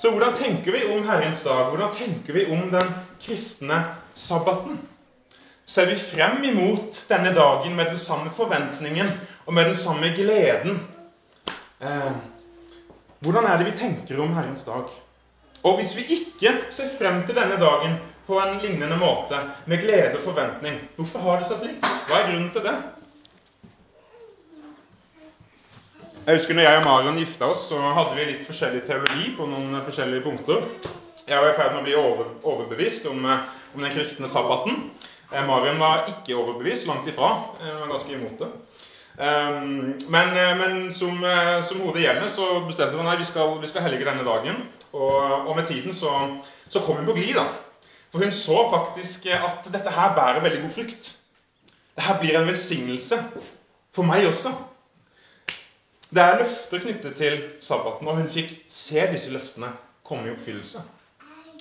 Så hvordan tenker vi om Herrens dag? Hvordan tenker vi om den kristne sabbaten? Ser vi frem imot denne dagen med den samme forventningen og med den samme gleden? Eh, hvordan er det vi tenker om Herrens dag? Og hvis vi ikke ser frem til denne dagen på en lignende måte, med glede og forventning, hvorfor har det seg slik? Hva er grunnen til det? Jeg husker når jeg og Marion gifta oss, så hadde vi litt forskjellig teologi på noen forskjellige punkter. Jeg var i ferd med å bli over, overbevist om, eh, om, den kristne sabbaten. Eh, Marion var ikke overbevist, langt ifra. Hun var ganske imot det. Um, men, eh, men som, som hodet i så bestemte man at vi skal, vi skal helge denne dagen. Og, og med tiden så, så, kom hun på glid. For hun så faktisk at dette her bærer veldig god frukt. Dette blir en velsignelse for meg også. Det er løfter knyttet til sabbaten, og hun fikk se disse løftene komme i oppfyllelse.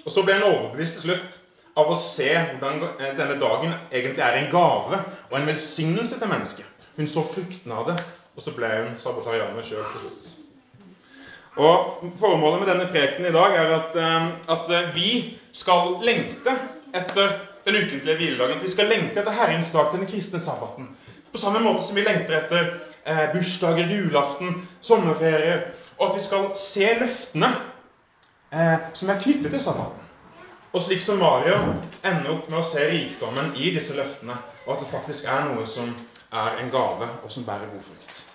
Og Så ble hun overbevist til slutt av å se hvordan denne dagen egentlig er en gave og en velsignelse til mennesket. Hun så fruktene av det, og så ble hun sabbatarianer sjøl til slutt. Og Formålet med denne prekenen i dag er at, eh, at vi skal lengte etter den ukentlige hviledagen. At vi skal lengte etter Herrens dag til den kristne sabbaten. På samme måte som vi lengter etter eh, bursdager, julaften, sommerferier. Og at vi skal se løftene eh, som er knyttet til sabbaten. Og slik som Mario ender opp med å se rikdommen i disse løftene, og at det faktisk er noe som er en gave, og som bærer god frukt.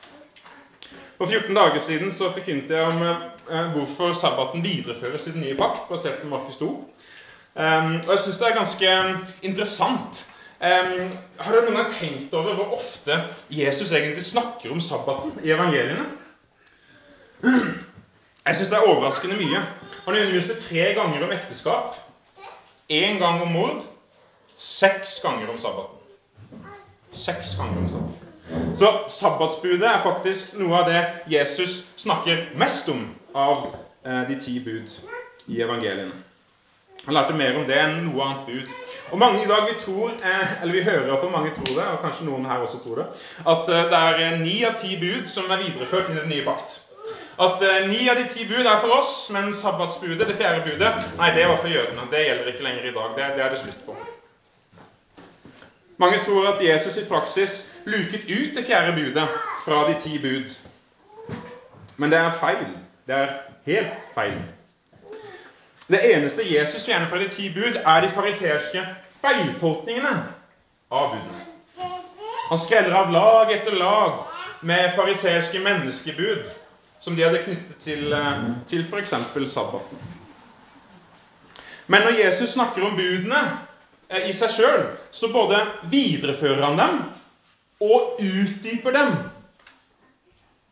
For 14 dager siden så forkynte jeg om eh, hvorfor sabbaten videreføres i den nye pakt, basert på Markus 2. Um, og jeg syns det er ganske interessant Um, har dere noen gang tenkt over hvor ofte Jesus egentlig snakker om sabbaten i evangeliene? Jeg syns det er overraskende mye. Han underviste tre ganger om ekteskap, én gang om mord, seks ganger om sabbaten. Seks ganger om sabbaten. Så sabbatsbudet er faktisk noe av det Jesus snakker mest om av eh, de ti bud i evangeliene. Han lærte mer om det enn noe annet bud. Og mange i dag vi tror, eh, eller vi hører for mange tror det, og kanskje noen her også tror det, at eh, det er eh, ni av ti bud som er videreført i den nye pakt. At ni av de ti bud er for oss, men sabbatsbudet, det fjerde budet, nei, det var for jødene. Det gjelder ikke lenger i dag. Det, det er det slutt på. Mange tror at Jesus i praksis luket ut det fjerde budet fra de ti bud. Men det er feil. Det er helt feil. Det eneste Jesus fjerner fra de ti bud, er de fariserske feiltolkningene av budene. Han skreller av lag etter lag med fariserske menneskebud som de hadde knyttet til, eh, til f.eks. sabbaten. Men når Jesus snakker om budene eh, i seg sjøl, så både viderefører han dem og utdyper dem.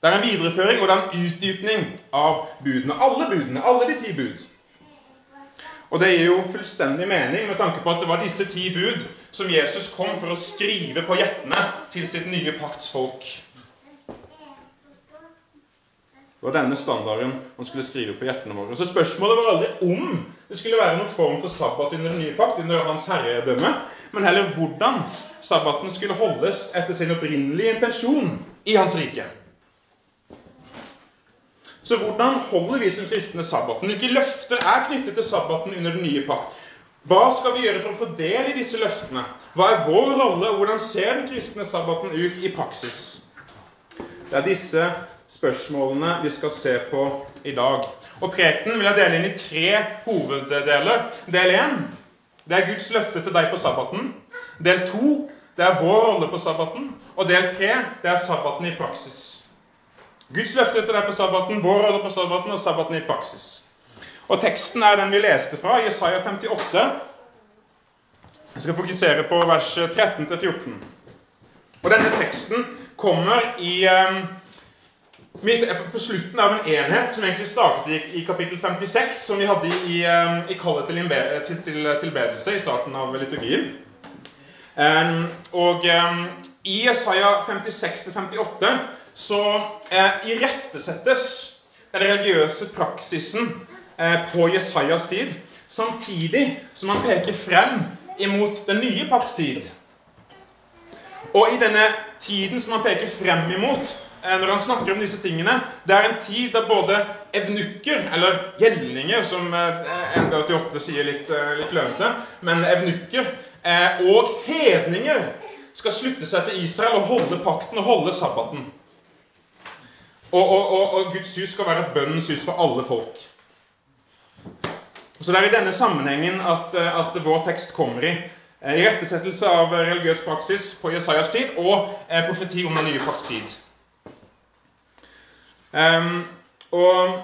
Det er en videreføring og det er en utdypning av budene. Alle budene, alle de ti bud. Og det gir jo fullstendig mening med tanke på at det var disse ti bud som Jesus kom for å skrive på hjertene til sitt nye pakts folk. Det var denne standarden han skulle skrive på hjertene våre. Så spørsmålet var aldri om det skulle være noen form for sabbat under den nye pakt, under hans herredømme, men heller hvordan sabbaten skulle holdes etter sin opprinnelige intensjon i hans rike. Så hvordan holder vi som kristne sabbaten? Hvilke løfter er knyttet til sabbaten under den nye pakt? Hva skal vi gjøre for å få del i disse løftene? Hva er vår rolle, og hvordan ser den kristne sabbaten ut i praksis? Det er disse spørsmålene vi skal se på i dag. Og Prekenen vil jeg dele inn i tre hoveddeler. Del én det er Guds løfte til deg på sabbaten. Del to det er vår rolle på sabbaten. Og del tre det er sabbaten i praksis. Guds løfte til deg på sabbaten, vår rolle på sabbaten og sabbaten i praksis. Og Teksten er den vi leste fra, Jesaja 58. Jeg skal fokusere på vers 13-14. Og Denne teksten kommer i, um, på slutten av en enhet som egentlig startet i, i kapittel 56, som vi hadde i, um, i kallet til, til, til, tilbedelse i starten av liturgien. Um, og i Jesaja 56-58 så eh, irettesettes den religiøse praksisen eh, på Jesajas tid, samtidig som han peker frem imot den nye pakts tid. Og i denne tiden som han peker frem imot, eh, når han snakker om disse tingene, det er en tid da både evnukker, eller gjelninger, som NB88 sier litt, litt klønete, men evnukker, og hedninger skal slutte seg til Israel og holde pakten og holde sabbaten. Og, og, og, og Guds hus skal være et bønnens hus for alle folk. Så Det er i denne sammenhengen at, at vår tekst kommer i. Eh, irettesettelse av religiøs praksis på Jesajas tid og eh, profeti om den nye pakts tid. Um, og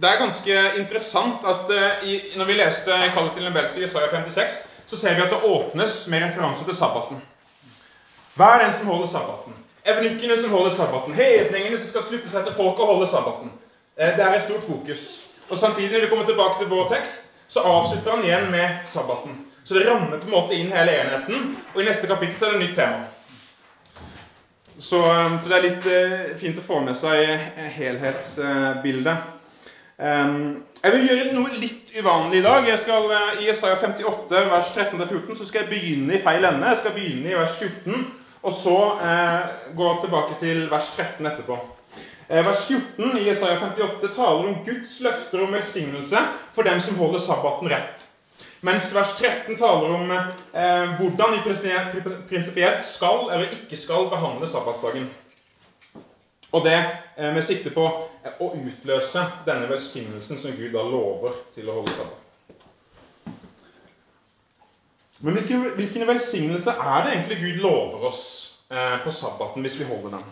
det er ganske interessant at uh, i, når vi leste i Kallet til en Belsi, Jesaja 56, så ser vi at det åpnes med referanse til sabbaten. Hva er den som holder sabbaten? Evnikkene som holder sabbaten. Hedningene som skal slutte seg til folket og holde sabbaten. Uh, det er et stort fokus. Og Samtidig, når vi kommer tilbake til vår tekst, så avslutter han igjen med sabbaten. Så det rammer på en måte inn hele enheten. Og i neste kapittel er det et nytt tema. Så, um, så det er litt uh, fint å få med seg helhetsbildet. Jeg vil gjøre noe litt uvanlig i dag. Jeg skal, I Isaiah 58, vers 13-14 så skal jeg begynne i feil ende. Jeg skal begynne i vers 14, og så gå tilbake til vers 13 etterpå. Vers 14 i Isaiah 58 taler om Guds løfter om velsignelse for dem som holder sabbaten rett. Mens vers 13 taler om eh, hvordan vi prinsipielt skal eller ikke skal behandle sabbatsdagen. Og det eh, med sikte på eh, å utløse denne velsignelsen som Gud da lover til å holde sabbat. Men hvilken, hvilken velsignelse er det egentlig Gud lover oss eh, på sabbaten hvis vi holder den?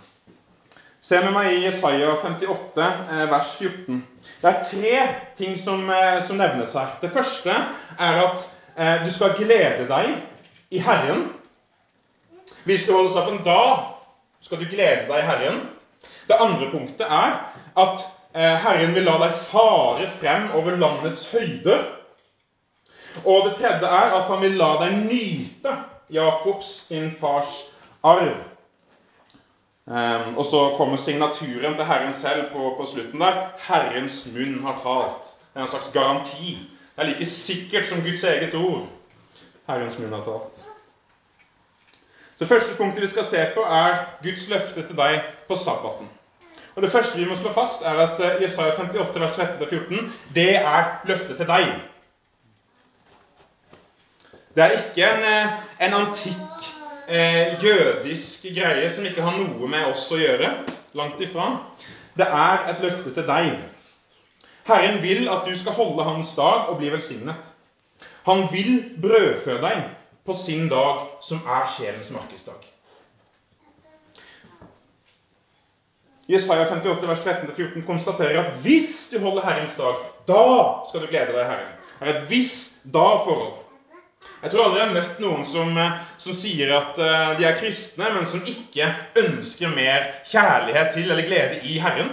Se med meg i Jesaja 58, eh, vers 14. Det er tre ting som, eh, som, nevnes her. Det første er at eh, du skal glede deg i Herren. Hvis du holder sabbaten, da skal du glede deg i Herren. Det andre punktet er at eh, Herren vil la deg fare frem over landets høyder. Og det tredje er at han vil la deg nyte Jakobs, din fars arv. Um, og så kommer signaturen til Herren selv på, på, slutten der. 'Herrens munn har talt'. Det er en slags garanti. Det er like sikkert som Guds eget ord. Herrens munn har talt. Så Det første punktet vi skal se på, er Guds løfte til deg på sabbaten. Og Det første vi må slå fast, er at uh, Jesaja 58, vers 13-14, det er løftet til deg. Det er ikke en, uh, en antikk eh, jødisk greie som ikke har noe med oss å gjøre. Langt ifra. Det er et løfte til deg. Herren vil at du skal holde hans dag og bli velsignet. Han vil brødfø deg på sin dag, som er sjelens markedsdag. Jesaja 58, vers 13-14 konstaterer at hvis du holder Herrens dag, da skal du glede deg i Herren. Det er et hvis da-forhold. Jeg tror aldri jeg har møtt noen som, eh, som sier at uh, de er kristne, men som ikke ønsker mer kjærlighet til eller glede i Herren.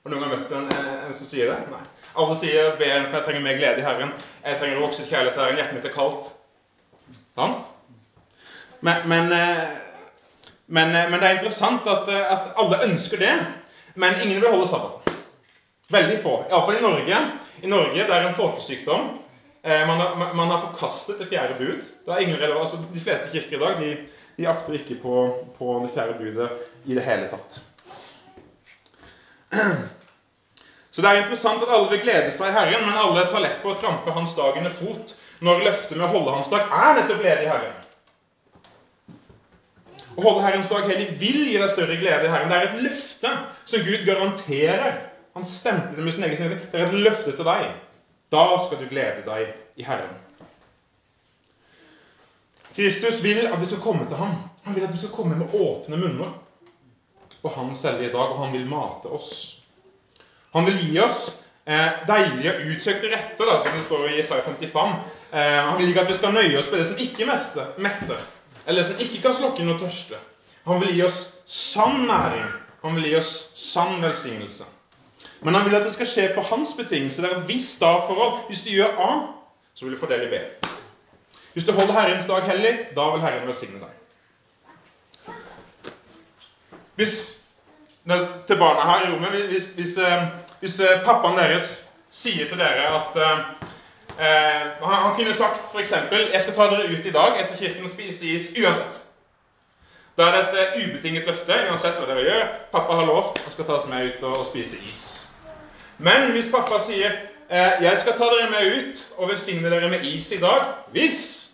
Har noen gang møtt en, eh, en, som sier det? Nei. Alle sier ber for jeg trenger mer glede i Herren. Jeg trenger å vokse kjærlighet til Herren. Hjertet mitt er kaldt. Sant? Men, men, men, men, det er interessant at, at, alle ønsker det, men ingen vil holde sammen. Veldig få. Iallfall i Norge. I Norge det er en folkesykdom. Eh, man har, man har, forkastet det fjerde bud. Det er ingen. Altså, de fleste kirker i dag de, de akter ikke på, på, det fjerde budet i det hele tatt. Så det er interessant at alle vil glede seg i Herren, men alle tar lett på å trampe Hans dag under fot når løftet med å holde Hans dag er nettopp glede i Herren. Å holde Herrens dag hellig vil gi deg større glede i Herren. Det er et løfte som Gud garanterer. Han stemte det med sin egen snedig. Det er et løfte til deg. Da skal du glede deg i Herren. Kristus vil at vi skal komme til ham. Han vil at vi skal komme med åpne munner på hans hellige dag, og han vil mate oss. Han vil gi oss eh, deilige utsøkte retter, da, som det står i Isaiah 55. Eh, han vil ikke at vi skal nøye oss med det som ikke metter, eller som ikke kan slokke noe tørste. Han vil gi oss sann næring. Han vil gi oss sann velsignelse. Men han vil at det skal skje på hans betingelse. Det er et visst da-forhold. Hvis du gjør A, så vil du få del i B. Hvis du holder Herrens dag hellig, da vil Herren velsigne deg. Hvis til barna her i rommet Hvis, hvis, eh, hvis eh, pappaen deres sier til dere at eh, han, han, kunne sagt f.eks.: 'Jeg skal ta dere ut i dag etter kirken og spise is uansett.' Da er det et ubetinget løfte uansett hva dere gjør. Pappa har lovt han skal ta oss med ut og spise is. Men hvis pappa sier eh, 'Jeg skal ta dere med ut og velsigne dere med is i dag' hvis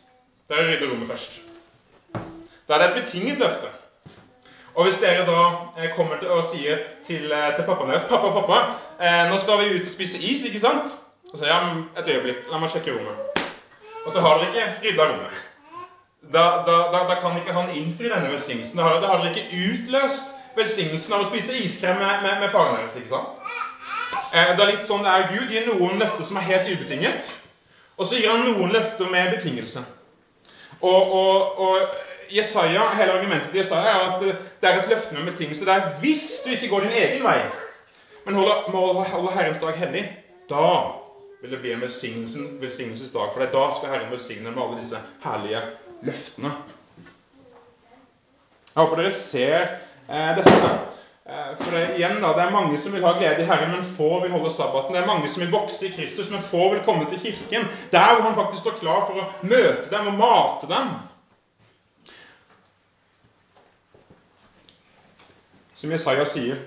dere rydder rommet først. Da er det et betinget løfte. Og hvis dere da eh, kommer til og sier til, eh, til pappaen deres 'Pappa, pappa, eh, nå skal vi ut og spise is, ikke sant?' Og så sier ja, et øyeblikk, la meg sjekke rommet. Og så har dere ikke rydda rommet. Da, da, da, da, kan ikke han innfri denne velsignelsen. Da har dere ikke utløst velsignelsen av å spise iskrem med, med, med faren deres. ikke sant? Eh, det er litt sånn det er Gud gir noen løfter som er helt ubetinget, og så gir han noen løfter med betingelse. Og, og, og Jesaja, Hele argumentet til Jesaja er at det er et løfte med betingelse. Det er hvis du ikke går din egen vei, men holder, holder Herrens dag hellig, da vil det bli en velsignelsesdag. For da skal Herren velsigne med alle disse herlige løftene. Jeg håper dere ser eh, dette. Eh, for det, igjen da, det er mange som vil ha glede i Herren, men få vil holde sabbaten. Det er mange som vil vokse i Kristus, men få vil komme til kirken. Der hvor han faktisk står klar for å møte dem og mate dem. Som Jesaja sier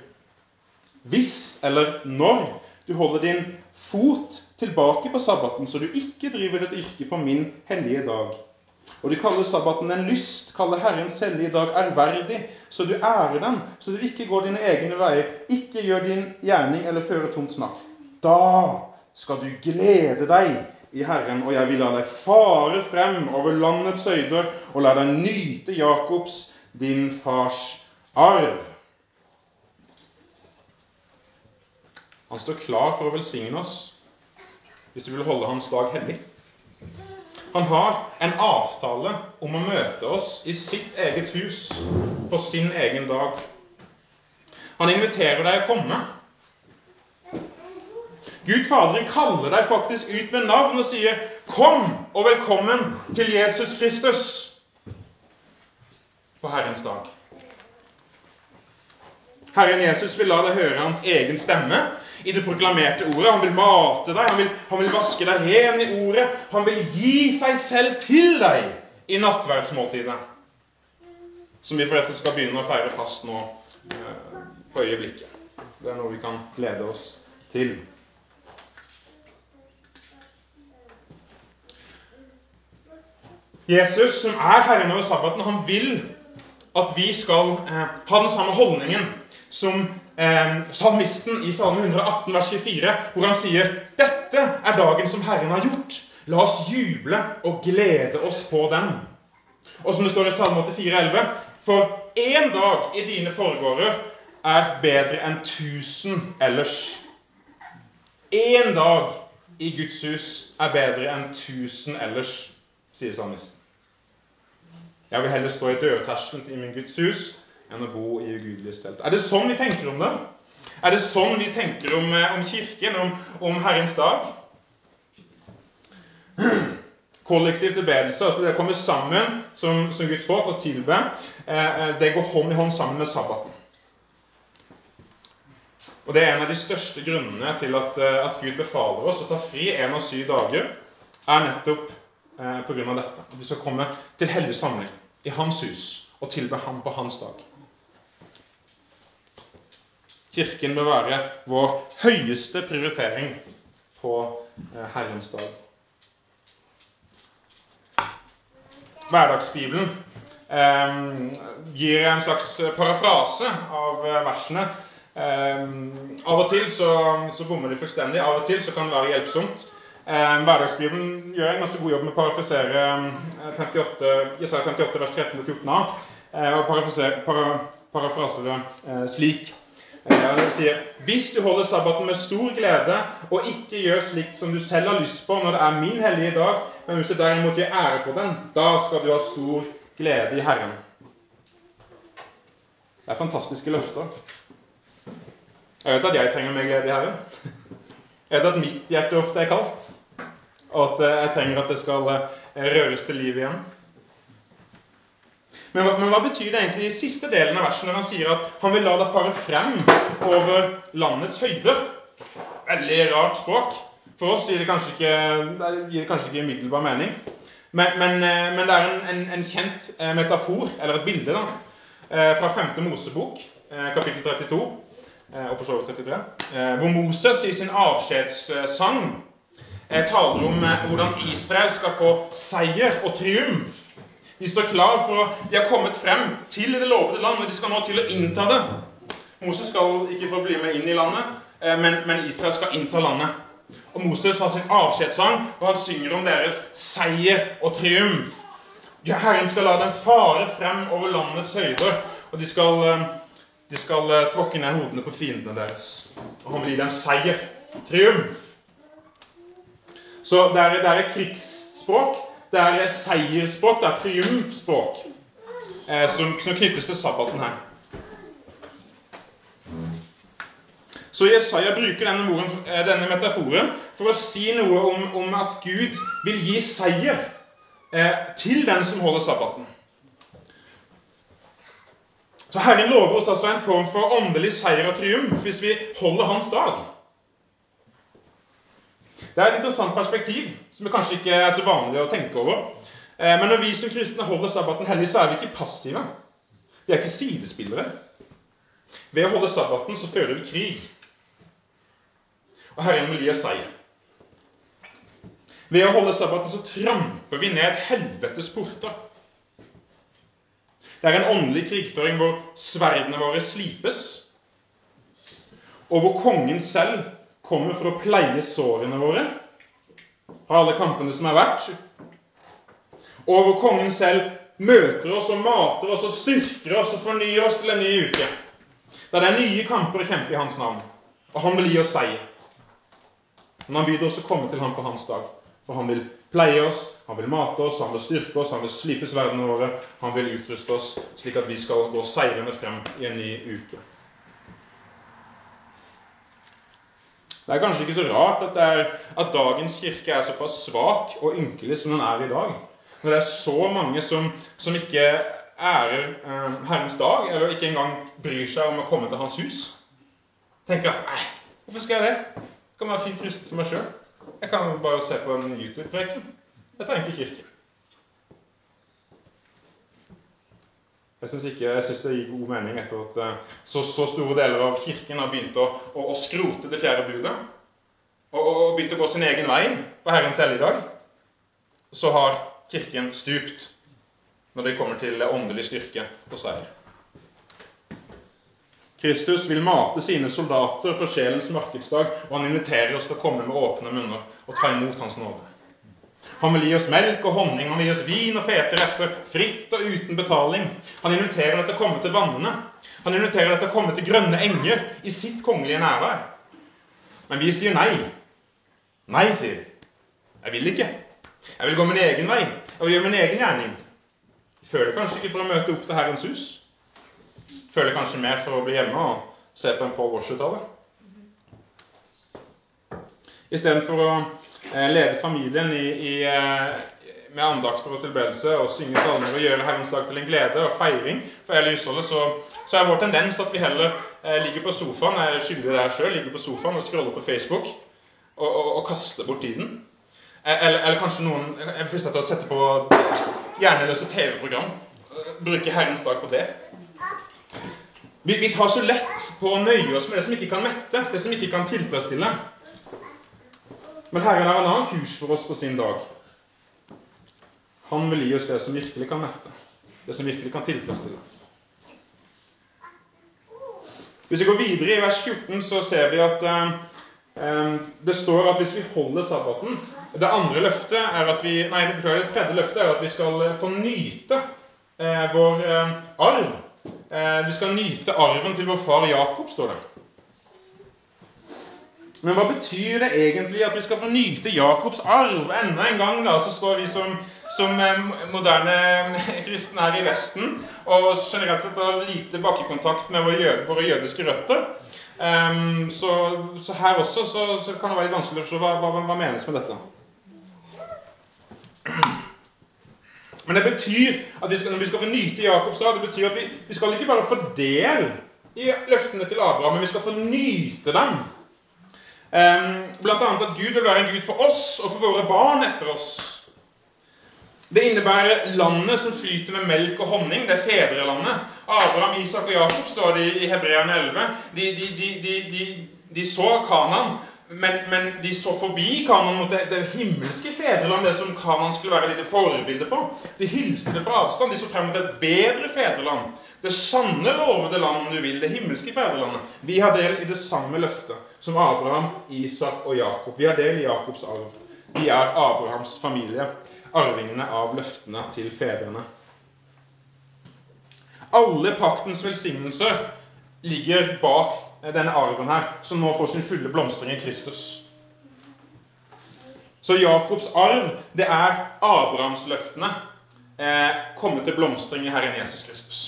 Hvis eller når du holder din fot tilbake på sabbaten, så du ikke driver et yrke på min hellige dag. Og du kaller sabbaten en lyst, kaller Herrens hellige dag ærverdig, så du ærer den, så du ikke går dine egne veier, ikke gjør din gjerning eller fører tomt snakk. Da skal du glede deg i Herren, og jeg vil la deg fare frem over landets høyder og la deg nyte Jakobs, din fars arv. Han står klar for å velsigne oss hvis vi vil holde hans dag hellig. Han har en avtale om å møte oss i sitt eget hus på sin egen dag. Han inviterer deg å komme. Gud Faderen kaller deg faktisk ut med navn og sier 'Kom og velkommen til Jesus Kristus' på Herrens dag. Herren Jesus vil la deg høre hans egen stemme i det proklamerte ordet. Han vil mate deg, han vil, han vil vaske deg ren i ordet. Han vil gi seg selv til deg i nattverdsmåltidet. Som vi forresten skal begynne å feire fast nå eh, på øyeblikket. Det er noe vi kan glede oss til. Jesus, som er herren over sabbaten, han vil at vi skal eh, ha den samme holdningen som eh, salmisten i Salme 118 vers 24, hvor han sier dette er dagen som Herren har gjort. La oss juble og glede oss på den. Og som det står i Salme 84, 11, for én dag i dine foregårder er bedre enn tusen ellers. Én dag i Guds hus er bedre enn tusen ellers, sier salmisten. Jeg vil heller stå i dørterskelen i min Guds hus enn å bo i ugudeliges telt. Er det sånn vi tenker om det? Er det sånn vi tenker om, eh, om Kirken, om, om, Herrens dag? Kollektiv tilbedelse, altså det å komme sammen som, som Guds folk og tilbe, eh, eh, det går hånd i hånd sammen med sabbaten. Og Det er en av de største grunnene til at, at Gud befaler oss å ta fri en av syv dager, er nettopp eh, pga. dette. Vi skal komme til hellig samling i Hans hus og tilbe Ham på Hans dag. Kirken bør være vår høyeste prioritering på eh, Herrens dag. Hverdagsbibelen eh, gir en slags parafrase av eh, versene. Av og til så, så, bommer de fullstendig. Av og til så kan det være hjelpsomt. Hverdagsbibelen gjør en ganske god jobb med å parafrasere 58, Jesaja 58 vers 13-14a. Eh, og parafrasere, para, slik ja, det sier, Hvis du holder sabbaten med stor glede og ikke gjør slikt som du selv har lyst på når det er min hellige dag, men hvis du derimot gir ære på den, da skal du ha stor glede i Herren. Det er fantastiske løfter. Jeg vet at jeg trenger mer glede i Herren. Jeg vet at mitt hjerte ofte er kaldt, og at jeg trenger at det skal eh, røres til liv igjen. Men, men, hva betyr det egentlig i siste delen av versen når han sier at han vil la deg fare frem over landets høyder? Veldig rart språk. For oss gir det kanskje ikke, gir det kanskje ikke umiddelbar mening. Men, men, eh, men, det er en, en, en kjent eh, metafor, eller et bilde, da, eh, fra 5. Mosebok, kapittel 32, og for så vidt 33, hvor Moses i sin avskjedssang taler om hvordan Israel skal få seier og triumf. De står klar for å De har kommet frem til det lovede land, og de skal nå til å innta det. Moses skal ikke få bli med inn i landet, men, men Israel skal innta landet. Og Moses har sin avskjedssang, og han synger om deres seier og triumf. Herren skal la dem fare frem over landets høyder, og de skal, eh, de skal eh, tråkke ned hodene på fiendene deres. Og han vil gi dem seier. Triumf. Så det er, det er krigsspråk, det er seiersspråk, det er triumfspråk eh, som, som knyttes til sabbaten her. Så Jesaja bruker denne, moren, eh, denne, metaforen for å si noe om, om at Gud vil gi seier eh, til den som holder sabbaten. Så Herren lover oss altså en form for åndelig seier og triumf hvis vi holder Hans dag. Det er et interessant perspektiv som det kanskje ikke er så vanlig å tenke over. Eh, men når vi som kristne holder sabbaten hellig, så er vi ikke passive. Vi er ikke sidespillere. Ved å holde sabbaten så fører vi krig og Herren vil gi oss seier. Ved å holde sabbaten så tramper vi ned helvetes porter. Det er en åndelig krigføring hvor sverdene våre slipes, og hvor kongen selv kommer for å pleie sårene våre fra alle kampene som er vært, og hvor kongen selv møter oss og mater oss og styrker oss og fornyer oss til en ny uke. Da det er nye kamper å kjempe i hans navn, og han vil gi oss seier. Men han byr oss å komme til ham på hans dag. For han vil pleie oss, han vil mate oss, han vil styrke oss, han vil slipe sverdene våre. Han vil utruste oss slik at vi skal gå seirende frem i en ny uke. Det er kanskje ikke så rart at, er, at dagens kirke er såpass svak og ynkelig som den er i dag. Når det er så mange som, som ikke ærer eh, Herrens dag, eller ikke engang bryr seg om å komme til Hans hus. Tenker at nei, hvorfor skal jeg det? kan være fint kristen for meg sjøl. Jeg kan bare se på en YouTube-preken. Jeg trenger ikke kirke. Jeg syns det gir god mening etter at eh, så, så, store deler av kirken har begynt å, å, å skrote det fjerde budet og, og begynt å gå sin egen vei på Herrens helligdag. Så har kirken stupt når det kommer til åndelig styrke og seier. Kristus vil mate sine soldater på sjelens markedsdag, og han inviterer oss til å komme med åpne munner og ta imot Hans nåde. Han vil gi oss melk og honning, han vil gi oss vin og fete retter, fritt og uten betaling. Han inviterer deg til å komme til vannene. Han inviterer deg til å komme til grønne enger i sitt kongelige nærvær. Men vi sier nei. Nei, sier vi. Jeg vil ikke. Jeg vil gå min egen vei. Jeg vil gjøre min egen gjerning. Føler kanskje ikke for å møte opp til Herrens hus. Føler kanskje mer for å bli hjemme og se på en Paul Wash-uttale. Istedenfor å lede familien i, i, eh, med andakter og tilbedelse og synge salmer og gjøre Herrens dag til en glede og feiring for hele husholdet, så, så, er vår tendens at vi heller eh, ligger på sofaen jeg er skyldig der selv, ligger på sofaen og scroller på Facebook og, og, og kaster bort tiden. Eller, eller kanskje noen er fristet til å sette på hjerneløse TV-program. Bruke Herrens dag på det. Vi, vi, tar så lett på å nøye oss med det som ikke kan mette, det som ikke kan tilfredsstille. Men Herren har en annen kurs for oss på sin dag. Han vil gi oss det som virkelig kan mette, det som virkelig kan tilfredsstille. Hvis vi går videre i vers 14, så ser vi at eh, eh, det står at hvis vi holder sabbaten Det andre løftet er at vi, nei, det tredje løftet er at vi skal få nyte eh, vår eh, arv Eh, vi skal nyte arven til vår far Jakob, står det. Men hva betyr det egentlig at vi skal få nyte Jakobs arv? Enda en gang da, så står vi som, som eh, moderne kristne her i Vesten og generelt sett har lite bakkekontakt med våre, jøde, våre jødiske røtter. Um, så, så, her også så, så, kan det være litt vanskelig å forstå hva, hva, hva menes med dette. Men det betyr at vi skal, når vi skal få nyte Jakobs arv, det betyr at vi, vi, skal ikke bare få del i løftene til Abraham, men vi skal få nyte dem. Blant annet at Gud vil være en Gud for oss og for våre barn etter oss. Det innebærer landet som flyter med melk og honning. Det er fedrelandet. Abraham, Isak og Jakob står det i Hebreerne 11. De, de, de, de, så Kanan, men, men, de så forbi Kanan mot det, det himmelske fedreland, det som Kanan skulle være et lite forbilde på. De hilste det fra avstand. De så frem mot et bedre fedreland. Det sanne lovede land, om du vil. Det himmelske fedrelandet. Vi har del i det samme løftet som Abraham, Isak og Jakob. Vi har del i Jakobs arv. Vi er Abrahams familie arvingene av løftene til fedrene. Alle paktens velsignelser ligger bak denne arven her, som nå får sin fulle blomstring i Kristus. Så Jakobs arv, det er Abrahamsløftene eh, kommet til blomstring i Herren Jesus Kristus.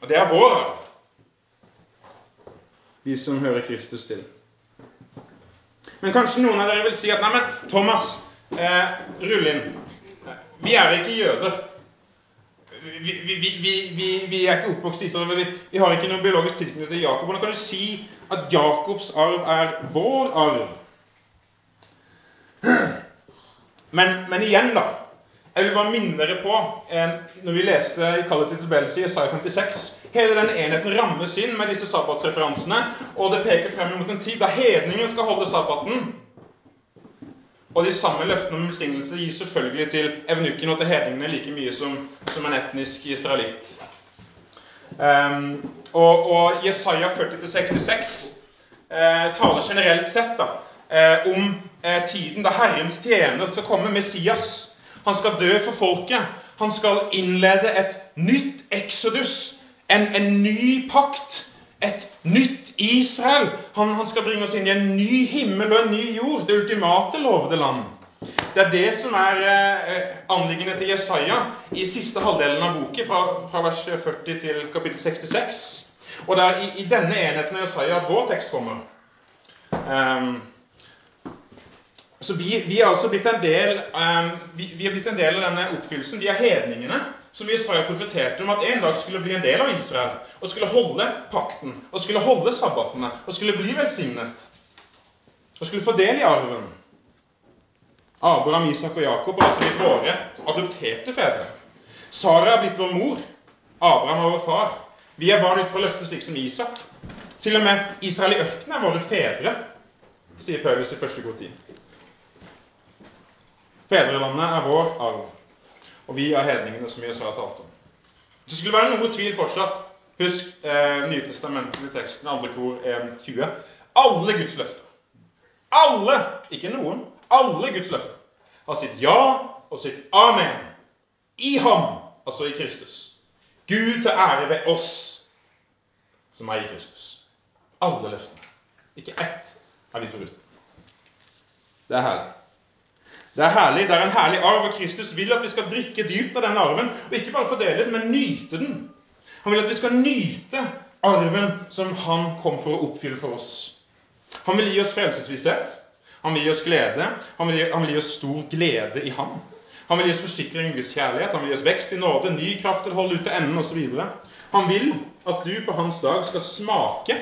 Og det er vår arv, de som hører Kristus til. Men kanskje noen av dere vil si at nei, men Thomas, eh, rull inn. Vi er ikke jøder. Vi, vi, vi, vi er ikke oppvokst i Israel. Vi, har ikke noen biologisk tilknytning til Jakob. Hvordan kan du si at Jakobs arv er vår arv? Men, men igjen, da. Jeg vil bare minne dere på, eh, når vi leste i Kallet til tilbedelse i Isaiah 56 Hele den enheten rammes inn med disse sabbatsreferansene, og det peker frem mot en tid da hedningen skal holde sabbaten. Og de samme løftene om velsignelse gis selvfølgelig til evnukken og til hedningene like mye som, som en etnisk israelitt. Um, og, og Jesaja 40-66 eh, taler generelt sett da, eh, om eh, tiden da Herrens tjener skal komme, Messias. Han skal dø for folket. Han skal innlede et nytt exodus, en, en ny pakt et nytt Israel. Han, han, skal bringe oss inn i en ny himmel og en ny jord. Det ultimate lovede land. Det er det som er eh, anliggende til Jesaja i siste halvdelen av boken, fra, fra, vers 40 til kapittel 66. Og det er i, i denne enheten av Jesaja at vår tekst kommer. Um, så vi, vi, er altså blitt en del, um, vi, vi, er blitt en del av denne oppfyllelsen. Vi er hedningene som Jesaja profeterte om at en dag skulle bli en del av Israel, og skulle holde pakten, og skulle holde sabbatene, og skulle bli velsignet, og skulle få del i arven. Abraham, Isak og Jakob er altså blitt våre adopterte fedre. Sara er blitt vår mor. Abraham er vår far. Vi er barn ut fra løftet slik som Isak. Til og med Israel i ørkenen er våre fedre, sier Paulus i første god tid. Fedrelandet er vår arv og vi er hedningene, som Jesus har talt om. Det skulle være noe tvil fortsatt, husk eh, Nytestamentet i teksten, andre kor 1.20. Alle Guds løfter, alle, ikke noen, alle Guds løfter, har sitt ja og sitt amen i ham, altså i Kristus. Gud til ære ved oss som er i Kristus. Alle løftene. Ikke ett er vi foruten. Det er herlig. Det er herlig, det er en herlig arv, og Kristus vil at vi skal drikke dypt av den arven. Og ikke bare fordele den, men nyte den. Han vil at vi skal nyte arven som han kom for å oppfylle for oss. Han vil gi oss frelsesvisshet. Han vil gi oss glede. Han vil gi, han vil gi oss stor glede i ham. Han vil gi oss forsikring i Guds kjærlighet. Han vil gi oss vekst i nåde, ny kraft til å holde ut til enden osv. Han vil at du på hans dag skal smake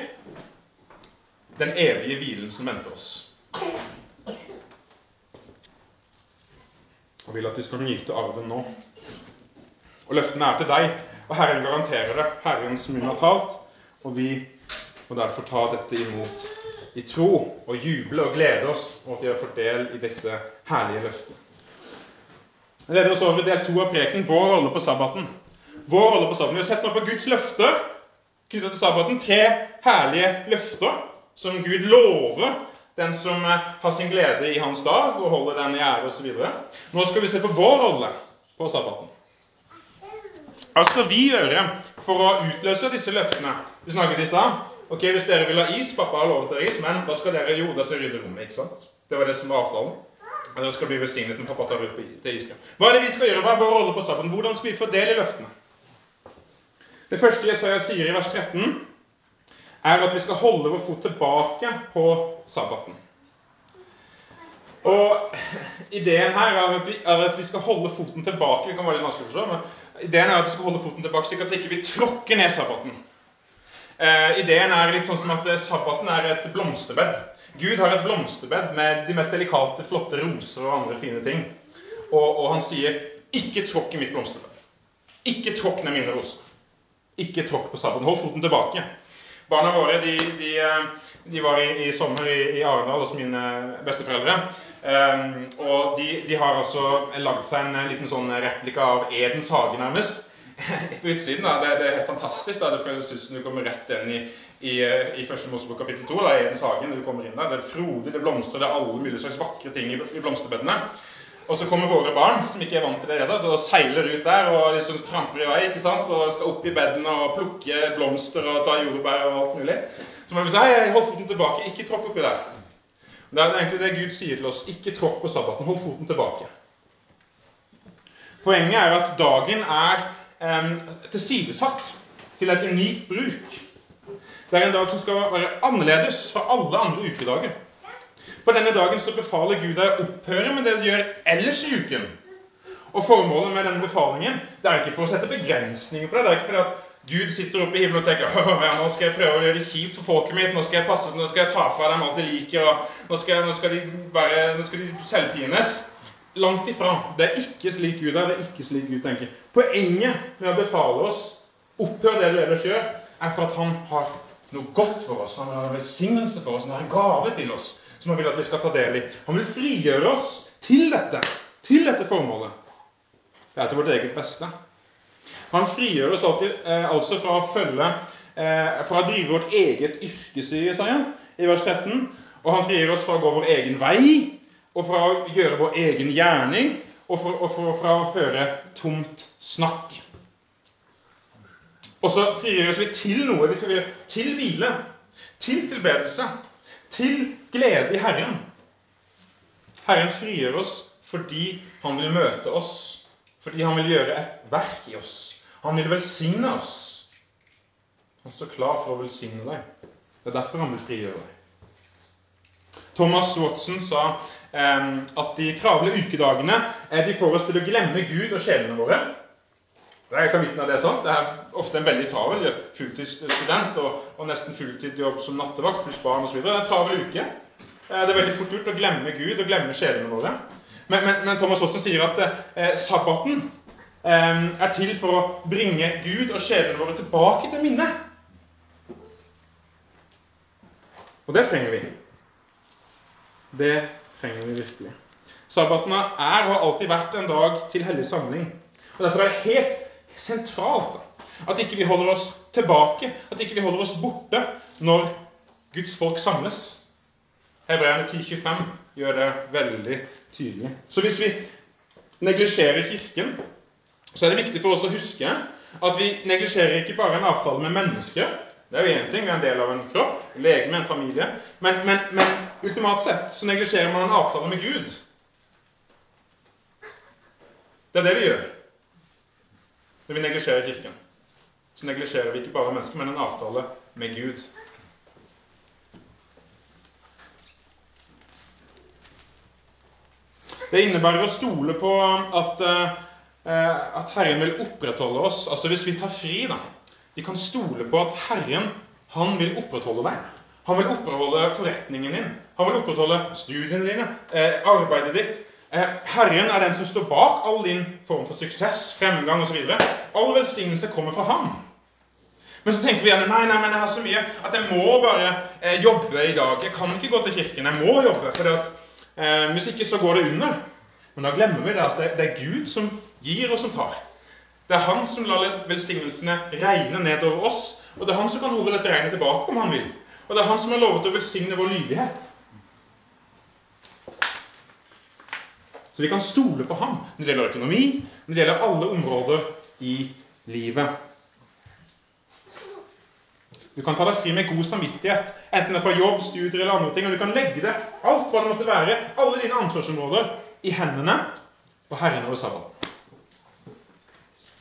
den evige hvilen som venter oss og vil at de skal nyte arven nå. Og løftene er til deg, og Herren garanterer det. Herrens munn har talt, og vi må derfor ta dette imot i tro og juble og glede oss over at vi har fått del i disse herlige løftene. Jeg leder oss over i del to av preken, vår rolle på sabbaten. Vår rolle på sabbaten. Vi har sett nå på Guds løfter knyttet til sabbaten. Tre herlige løfter som Gud lover den som eh, har sin glede i hans dag og holder den i ære osv. Nå skal vi se på vår rolle på sabbaten. Hva skal vi gjøre for å utløse disse løftene? Vi snakket i stad. Ok, Hvis dere vil ha is Pappa har lovet dere is, men hva skal dere gjøre? Da skal rydde rommet. ikke sant? Det var det som var avtalen. Dere skal bli velsignet når pappa tar ut til isen. Hva er det vi skal gjøre? Hva er vår rolle på sabbaten? Hvordan skal vi få del i løftene? Det første Jesaja sier i vers 13, er at vi skal holde vår fot tilbake på sabbaten. Og Ideen her er at, vi, er at vi skal holde foten tilbake. Det kan være litt vanskelig å forstå, men ideen er at vi skal holde foten tilbake slik at vi ikke tråkker ned sabbaten. Eh, ideen er litt sånn som at eh, sabbaten er et blomsterbed. Gud har et blomsterbed med de mest delikate, flotte roser og andre fine ting. Og, og han sier Ikke tråkk i mitt blomsterbed. Ikke tråkk ned mine roser. Ikke tråkk på sabbaten. Hold foten tilbake. Barna våre de, de, de var i, i sommer i, i, Arendal hos mine besteforeldre. Um, og de, de, har altså lagd seg en liten sånn replika av Edens hage, nærmest. På utsiden. da, det, det, er helt fantastisk. da, Det føles som du kommer rett inn i, i, i første Mosebok kapittel 2. Da, Edens hage, når du kommer inn der. Det er frodig, det blomstrer, det er alle mulige slags vakre ting i, i blomsterbedene. Og så kommer våre barn, som ikke er vant til det, rett, og seiler ut der og liksom tramper i vei ikke sant? og skal opp i bedene og plukke blomster og ta jordbær og alt mulig. Så må vi si hei, hold foten tilbake, ikke tråkk oppi der. Det er egentlig det Gud sier til oss. Ikke tråkk på sabbaten, hold foten tilbake. Poenget er at dagen er eh, tilsidesatt til et unikt bruk. Det er en dag som skal være annerledes fra alle andre ukedager. På denne dagen så befaler Gud deg å opphøre med det du gjør ellers i uken. Og Formålet med denne befalingen det er ikke for å sette begrensninger på det. Det er ikke fordi at Gud sitter oppe i himmelen og tenker ja, nå skal jeg prøve å gjøre det kjipt for folket mitt, nå skal jeg passe, nå skal jeg ta fra dem alt de liker, og nå skal, nå skal de bare, nå skal de selvpines. Langt ifra. Det er ikke slik Gud er. Det er ikke slik Gud tenker. Poenget med å befale oss opphør det du ellers gjør, er for at han har noe godt for oss. Han har en velsignelse for oss. Han har en gave til oss som han vil at vi skal ta del i. Han vil frigjøre oss til dette, til dette formålet. Det er til vårt eget beste. Han frigjør oss alltid, eh, altså fra å følge eh, Fra å drive vårt eget yrke, sier Jesaja i vers 13. Og han frigjør oss fra å gå vår egen vei, og fra å gjøre vår egen gjerning, og, for, og for, fra å føre tomt snakk. Og så frigjør oss vi til noe. Vi frigjør til hvile, til tilbedelse, til glede i Herren. Herren frigjør oss fordi han vil møte oss, fordi han vil gjøre et verk i oss. Han vil velsigne oss. Han står klar for å velsigne deg. Det er derfor han vil frigjøre deg. Thomas Watson sa eh, at de travle ukedagene eh, de får oss til å glemme Gud og sjelene våre. Jeg kan vitne av det. sant? Det er ofte en veldig travel fulltidsstudent og, og nesten fulltidsjobb som nattevakt pluss barn osv. Det er en travel uke. Eh, det er veldig fort gjort å glemme Gud og glemme sjelene våre. Men, men, men Thomas Aasen sier at eh, sabbaten eh, er til for å bringe Gud og sjelene våre tilbake til minnet. Og det trenger vi. Det trenger vi virkelig. Sabbaten er og har alltid vært en dag til hellig samling. Og Derfor er det helt sentralt at ikke vi holder oss tilbake, at ikke vi holder oss borte når Guds folk samles. Hebreerne 10,25 gjør det veldig tydelig. Så hvis vi neglisjerer Kirken, så er det viktig for oss å huske at vi neglisjerer ikke bare en avtale med mennesker. Det er jo én ting, vi er en del av en kropp, legeme, en familie. Men, men, men ultimat sett så neglisjerer man en avtale med Gud. Det er det vi gjør når vi neglisjerer Kirken. Så neglisjerer vi ikke bare mennesker, men en avtale med Gud. Det innebærer å stole på at, uh, at Herren vil opprettholde oss. Altså hvis vi tar fri, da. Vi kan stole på at Herren, han vil opprettholde deg. Han vil opprettholde forretningen din. Han vil opprettholde studiene dine, uh, arbeidet ditt. Eh, Herren er den som står bak all din form for suksess, fremgang osv. All velsignelse kommer fra ham. Men så tenker vi gjerne nei, nei, men jeg har så mye at jeg må bare eh, jobbe i dag. Jeg kan ikke gå til kirken. Jeg må jobbe. For eh, hvis ikke så går det under. Men da glemmer vi det at det, det, er Gud som gir og som tar. Det er Han som lar velsignelsene regne nedover oss. Og det er Han som kan holde dette regnet tilbake om han vil. Og det er Han som har lovet å velsigne vår lydighet. Så vi kan stole på ham når det gjelder økonomi, når det gjelder alle områder i livet. Du kan ta deg fri med god samvittighet, enten det er fra jobb, studier eller andre ting. Og du kan legge det, alt hva det måtte være, alle dine ansvarsområder, i hendene på Herren over sabbaten.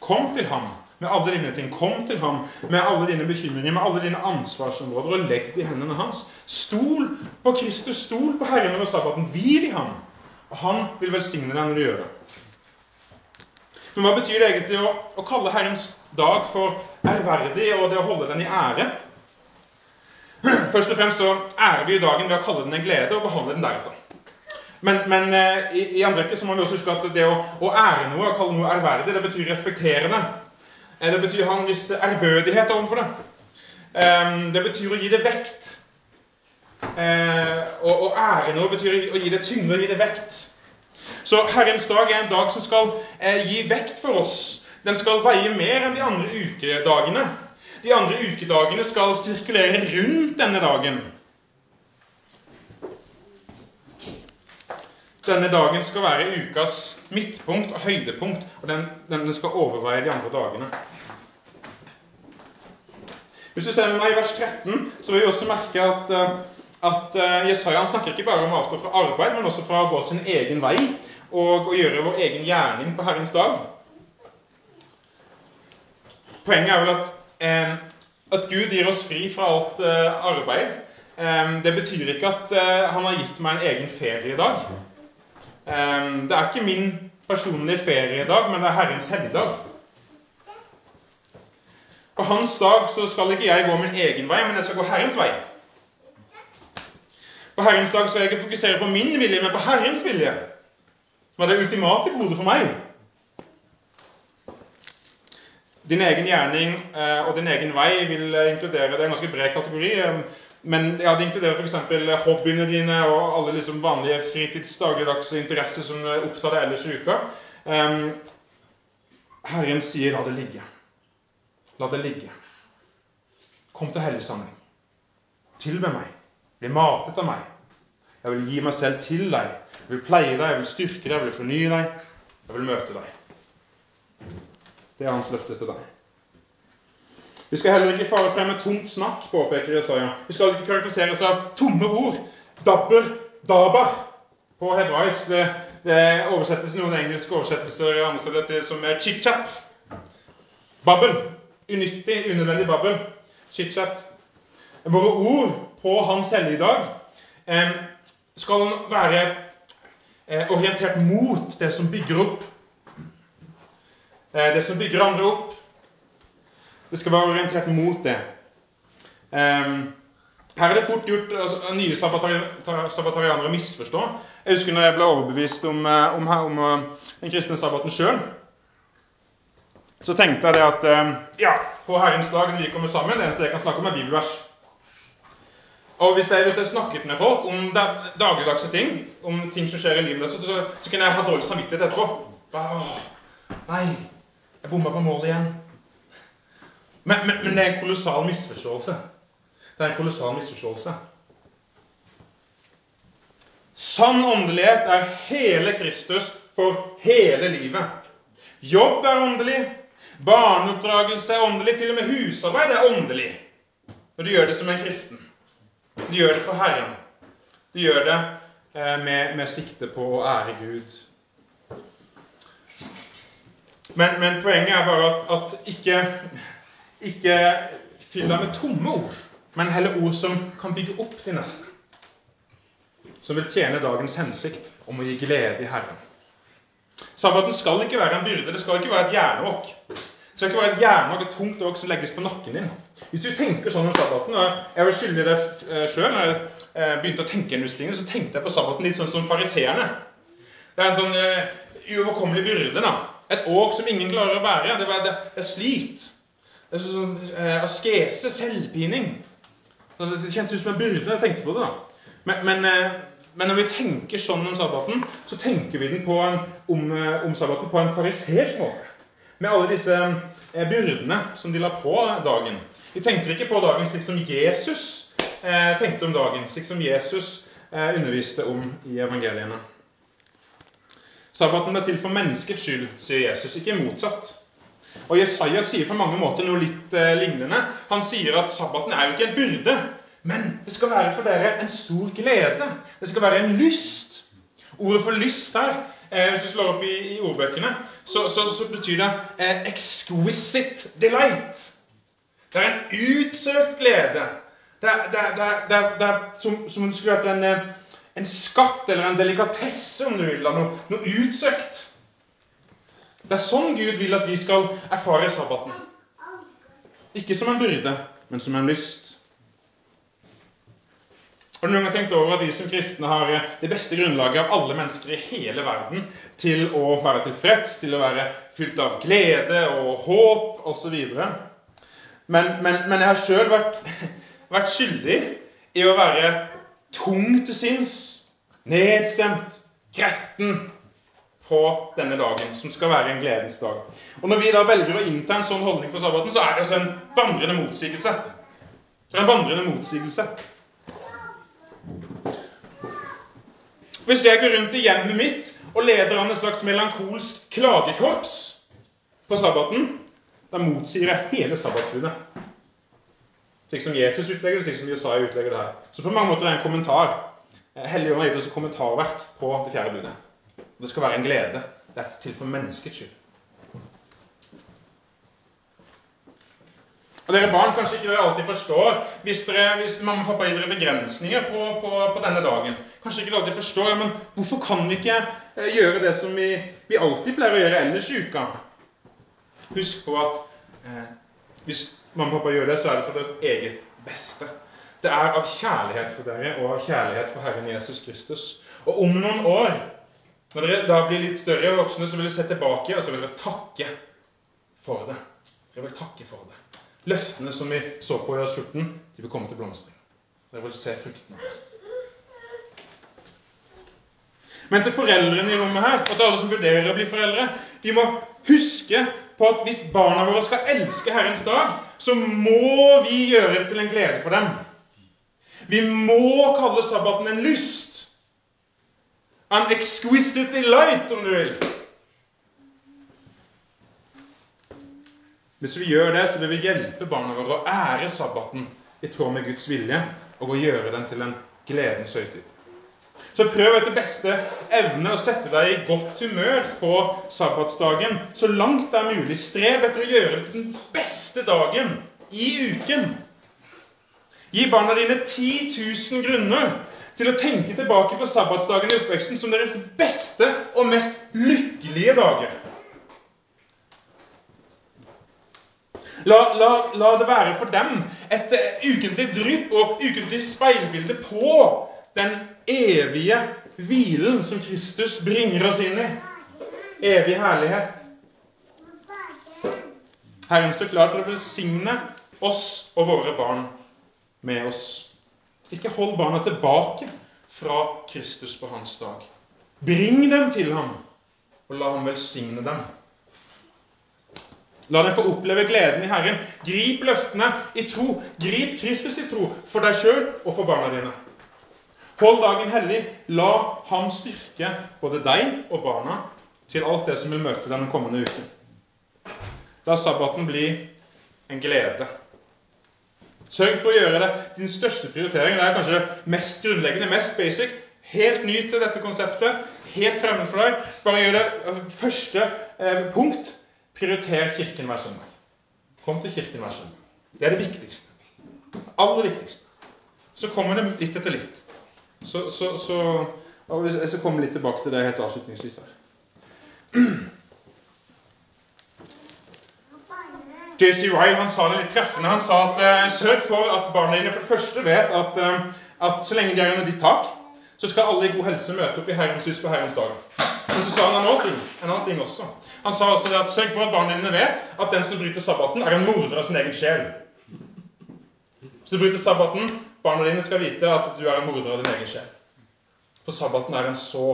Kom til ham med alle dine ting. Kom til ham med alle dine bekymringer, med alle dine ansvarsområder, og legg det i hendene hans. Stol på Kristus, stol på Herren over sabbaten. Hvil i ham. Og han vil velsigne deg når du gjør det. Men hva betyr det egentlig å, å kalle Herrens dag for ærverdig og det å holde den i ære? Først og fremst så ærer vi dagen ved å kalle den en glede og behandle den deretter. Men, men eh, i, i andre rekke så må vi også huske at det å, å ære noe, å kalle noe ærverdig, det betyr respekterende. det. Eh, betyr å ha en viss ærbødighet overfor det. Eh, det betyr å gi det vekt. Eh, og, og, ære noe betyr å gi det tyngde og gi det vekt. Så Herrens dag er en dag som skal eh, gi vekt for oss. Den skal veie mer enn de andre ukedagene. De andre ukedagene skal sirkulere rundt denne dagen. Denne dagen skal være ukas midtpunkt og høydepunkt, og den, den skal overveie de andre dagene. Hvis du ser med meg i vers 13, så vil vi også merke at, eh, at Jesaja, Jesaja snakker ikke bare om å avstå fra arbeid, men også fra å gå sin egen vei og å gjøre vår egen gjerning på Herrens dag. Poenget er vel at, eh, at Gud gir oss fri fra alt eh, arbeid. Eh, det betyr ikke at eh, han har gitt meg en egen ferie i dag. Det er ikke min personlige ferie i dag, men det er Herrens helligdag. På hans dag så skal ikke jeg gå min egen vei, men jeg skal gå Herrens vei. På Herrens dag skal jeg ikke fokusere på min vilje, men på Herrens vilje. Som er det ultimate gode for meg. Din egen gjerning eh, og din egen vei vil inkludere Det er en ganske bred kategori. Eh, men ja, det inkluderer f.eks. hobbyene dine og alle liksom vanlige fritids-, dagligdagse interesser som opptar deg ellers i uka. Um, Herren sier 'la det ligge'. La det ligge. Kom til helligsamling. Tilbe meg. Bli matet av meg. Jeg vil gi meg selv til deg. Jeg vil pleie deg, jeg vil styrke deg, jeg vil fornye deg. Jeg vil møte deg. Det er hans løfte til deg. Vi skal heller ikke fare frem med tomt snakk, påpeker Jesaja. Vi skal ikke karakteriseres av tomme ord. Dabber, dabar på hebraisk. Det, det oversettes noen engelske oversettelser andre steder til som chit-chat. Babbel. Unyttig, unødvendig babbel. Chit-chat. Våre ord på Hans helligdag skal være eh, orientert mot det som bygger opp. Eh, det som bygger andre opp. Det skal være orientert mot det. Her er det fort gjort altså, nye sabbatarianere å misforstå. Jeg husker når jeg ble overbevist om, eh, om, om, om den kristne sabbaten sjøl. Så tenkte jeg det at ja, på Herrens dag når vi kommer sammen, det eneste jeg kan snakke om, er bibelvers. Og hvis jeg, hvis jeg, snakket med folk om dagligdagse ting, om ting som skjer i livet så, så, så kunne jeg ha dårlig samvittighet etterpå. Åh, nei, jeg bomma på målet igjen. Men, men, men, det er en kolossal misforståelse. Det er en kolossal misforståelse. Sann åndelighet er hele Kristus for hele livet. Jobb er åndelig. Barneoppdragelse er åndelig. Til og med husarbeid er åndelig når du gjør det som en kristen. De gjør det for Herren. De gjør det eh, med, med sikte på å ære Gud. Men, men poenget er bare at, at ikke, ikke fyll deg med tomme ord, men heller ord som kan bygge opp de neste. Som vil tjene dagens hensikt om å gi glede i Herren. Sabbaten skal ikke være en byrde, det skal ikke være et jernåk. Det skal ikke være et jernåk, et tungt åk som legges på nakken din. Hvis du tenker sånn om sabbaten og Jeg var skyldig det eh, sjøl. Når jeg eh, begynte å tenke ting, så tenkte jeg på sabbaten litt sånn som fariseerne. Det er en sånn uh, uoverkommelig byrde. da. Et åk som ingen klarer å bære. Det, er, det, er slit. Det er sånn uh, askese, selvpining. Det kjentes ut som en byrde. Jeg tenkte på det. da. Men, men, uh, men, når vi tenker sånn om sabbaten, så tenker vi den på en, om, om sabbaten på en farisersk måte med alle disse byrdene som de la på dagen. De tenker ikke på dagen slik som Jesus eh, tenkte om dagen, slik som Jesus eh, underviste om i evangeliene. Sabbaten ble til for menneskets skyld, sier Jesus, ikke motsatt. Og Jesaja sier på mange måter noe litt eh, lignende. Han sier at sabbaten er jo ikke en byrde, men det skal være for dere en stor glede. Det skal være en lyst. Ordet for lyst her Eh, hvis du slår opp i, i ordbøkene, så, så, så, betyr det eh, 'exquisite delight'. Det er en utsøkt glede. Det er, det er, det er, det er som, om det skulle vært en, eh, en, skatt eller en delikatesse, om du vil. Noe, noe utsøkt. Det er sånn Gud vil at vi skal erfare sabbaten. Ikke som en byrde, men som en lyst. Har du noen gang tenkt over at vi som kristne har eh, det beste grunnlaget av alle mennesker i hele verden til å være tilfreds, til å være fylt av glede og håp osv.? Men, men, men jeg har sjøl vært, vært skyldig i å være tung til sinns, nedstemt, gretten på denne dagen, som skal være en gledens dag. Og Når vi da velger å innta en sånn holdning på sabbaten, så er det altså en vandrende motsigelse. Det er en vandrende motsigelse. Hvis jeg går rundt i hjemmet mitt og leder an et slags melankolsk klagekorps på sabbaten, da motsier jeg hele sabbatsbudet. Slik som Jesus utlegger det, slik som Jesaja utlegger det her. Så på mange måter er det en kommentar. Helligånden har gitt oss et kommentarverk på det fjerde budet. Det skal være en glede. Det er til for menneskets skyld. Og dere barn, kanskje ikke dere alltid forstår hvis, dere, hvis mamma og pappa gir dere begrensninger på, på, på, denne dagen. Kanskje ikke dere alltid forstår, men hvorfor kan vi ikke eh, gjøre det som vi, vi, alltid pleier å gjøre ellers i uka? Husk på at eh, hvis mamma og pappa gjør det, så er det for deres eget beste. Det er av kjærlighet for dere og av kjærlighet for Herren Jesus Kristus. Og om noen år, når dere da blir litt større og voksne, så vil dere se tilbake og så vil dere takke for det. Dere vil takke for det. Løftene som vi så på i slutten, 14, de vil komme til blomstring. Dere vil se fruktene. Men til foreldrene i rommet her, og til alle som vurderer å bli foreldre de må huske på at hvis barna våre skal elske Herrens dag, så må vi gjøre det til en glede for dem. Vi må kalle sabbaten en lyst. An exquisite delight, om du vil. Hvis vi gjør det, så vil vi hjelpe barna våre å ære sabbaten i tråd med Guds vilje, og å gjøre den til en gledens høytid. Så prøv etter beste evne å sette deg i godt humør på sabbatsdagen så langt det er mulig. Strev etter å gjøre det til den beste dagen i uken. Gi barna dine 10 000 grunner til å tenke tilbake på sabbatsdagen i oppveksten som deres beste og mest lykkelige dager. La, la, la, det være for dem et ukentlig drypp og ukentlig speilbilde på den evige hvilen som Kristus bringer oss inn i. Evig herlighet. Herren står klar til å velsigne oss og våre barn med oss. Ikke hold barna tilbake fra Kristus på hans dag. Bring dem til ham, og la ham velsigne dem. La dem få oppleve gleden i Herren. Grip løftene i tro. Grip Kristus i tro for deg sjøl og for barna dine. Hold dagen hellig. La ham styrke både deg og barna til alt det som vil møte deg den kommende uken. La sabbaten bli en glede. Sørg for å gjøre det din største prioritering. Det er kanskje mest grunnleggende, mest basic. Helt ny til dette konseptet. Helt fremmed for deg. Bare gjør det første eh, punkt Prioriter Kirken hver søndag. Kom til Kirken hver søndag. Det er det viktigste. Aller viktigste. Så kommer det litt etter litt. Så, så, så Jeg skal komme litt tilbake til det helt avslutningsvis her. JC Rye han sa det litt treffende. Han sa at eh, sørg for at barna dine for det første vet at, eh, at så lenge de er under ditt tak, så skal alle i god helse møte opp i Herrens hus på Herrens dag. Men så sa han en annen ting, en annen ting også. Han sa også at sørg for at barna dine vet at den som bryter sabbaten, er en morder av sin egen sjel. Hvis du bryter sabbaten, barna dine skal vite at du er en morder av din egen sjel. For sabbaten er en så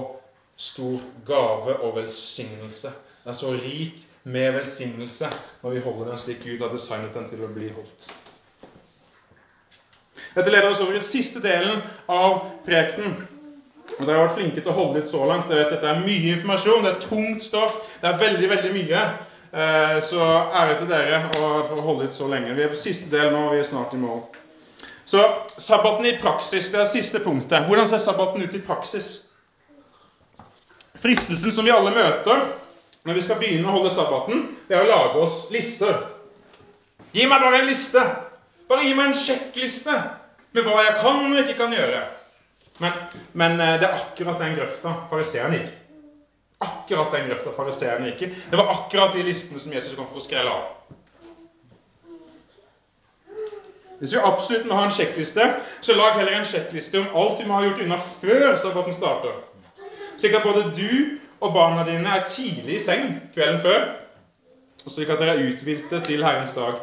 stor gave og velsignelse. Den er så rik med velsignelse når vi holder den slik Gud har designet den til å bli holdt. Dette leder oss over i siste delen av prekenen. Og Dere har vært flinke til å holde litt så langt. Jeg vet Dette er mye informasjon, det er tungt stoff. Det er veldig, veldig mye. Eh, så ære til dere for å holde litt så lenge. Vi er på siste del nå, og vi er snart i mål. Så sabbaten i praksis, det er siste punktet. Hvordan ser sabbaten ut i praksis? Fristelsen som vi alle møter når vi skal begynne å holde sabbaten, det er å lage oss lister. Gi meg bare en liste. Bare gi meg en sjekkliste med hva jeg kan og ikke kan gjøre. Men, men eh, det er akkurat den grøfta fariseerne gikk Akkurat den grøfta fariseerne gikk i. Det var akkurat de listene som Jesus kom for å skrelle av. Hvis vi absolutt må ha en sjekkliste, så lag heller en sjekkliste om alt du må ha gjort unna før sabbaten starter. Slik at både du og barna dine er tidlig i seng kvelden før, og slik at dere er uthvilte til Herrens dag.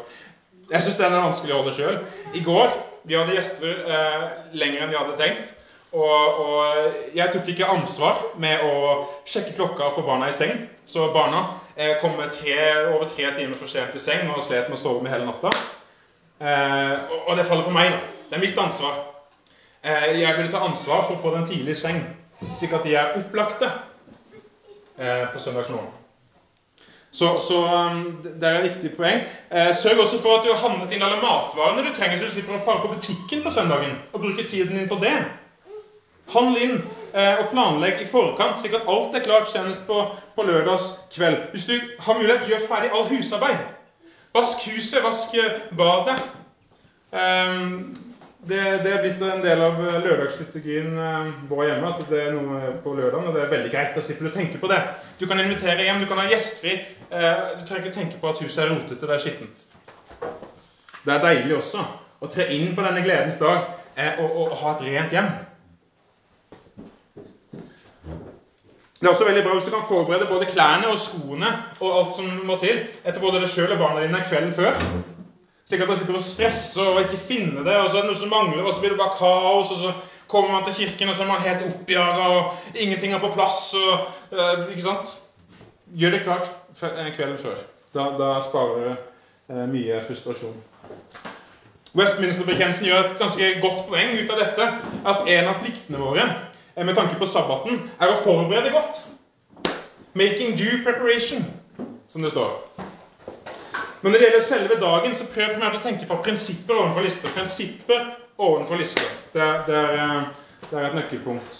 Jeg syns den er vanskelig å holde sjøl. I går vi hadde gjester eh, lenger enn vi hadde tenkt. Og, og, jeg tok ikke ansvar med å sjekke klokka få barna i seng. Så barna eh, kom tre, over tre timer for sent i seng og slet med å sove med hele natta. Eh, og, det faller på meg, da. Det er mitt ansvar. Eh, jeg ville ta ansvar for å få dem tidlig i seng, slik at de er opplagte eh, på søndagsmorgen. Så, så um, det er et viktig poeng. Eh, sørg også for at du har handlet inn alle matvarene du trenger, så du slipper å fare på butikken på søndagen og bruke tiden din på det. Handle inn eh, og planlegg i forkant, slik at alt er klart senest på, på lørdags kveld. Hvis du har mulighet, gjør ferdig all husarbeid. Vask huset, vask eh, badet. Um, det, det, er blitt en del av eh, lørdagsliturgien eh, vår hjemme at det er noe på lørdagen, og det er veldig greit. Da slipper du å tenke på det. Du kan invitere hjem, du kan ha gjestfri. Eh, du trenger ikke tenke på at huset er rotete, det er skittent. Det er deilig også å tre inn på denne gledens dag og, og, og ha et rent hjem. Det er også veldig bra hvis du kan forberede både klærne og skoene og alt som må til etter både deg sjøl og barna dine kvelden før. Slik at man slipper å stresse og ikke finne det, og så er det noe som mangler, og så blir det bare kaos. og så kommer man til kirken, og så er man helt oppjaga, og ingenting er på plass. og uh, ikke sant? Gjør det klart eh, kvelden før. Da, da sparer du uh, mye frustrasjon. Westminster-bekjennelsen gjør et ganske godt poeng ut av dette. At en av pliktene våre med tanke på sabbaten er å forberede godt. 'Making due preparation', som det står. Men når det gjelder selve dagen, så prøv mer å tenke på prinsipper overfor lister. Prinsipper overfor lister. Det, det, er, eh, det er et nøkkelpunkt.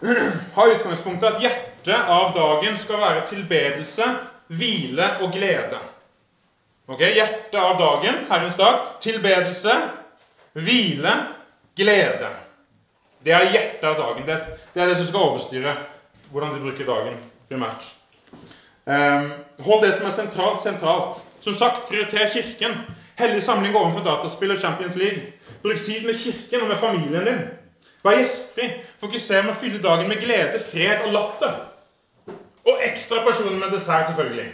Ha utgangspunktet at hjertet av dagen skal være tilbedelse, hvile og glede. Ok, Hjertet av dagen, Herrens dag, tilbedelse, hvile, glede. Det er hjertet av dagen. Det, det er det som skal overstyre hvordan du bruker dagen primært. Um, hold det som er sentralt, sentralt. Som sagt, prioriter Kirken. Hellig samling overfor dataspill og Champions League. Bruk tid med Kirken og med familien din. Vær gjestfri. Fokuser med å fylle dagen med glede, fred og latter. Og ekstra personer med dessert, selvfølgelig.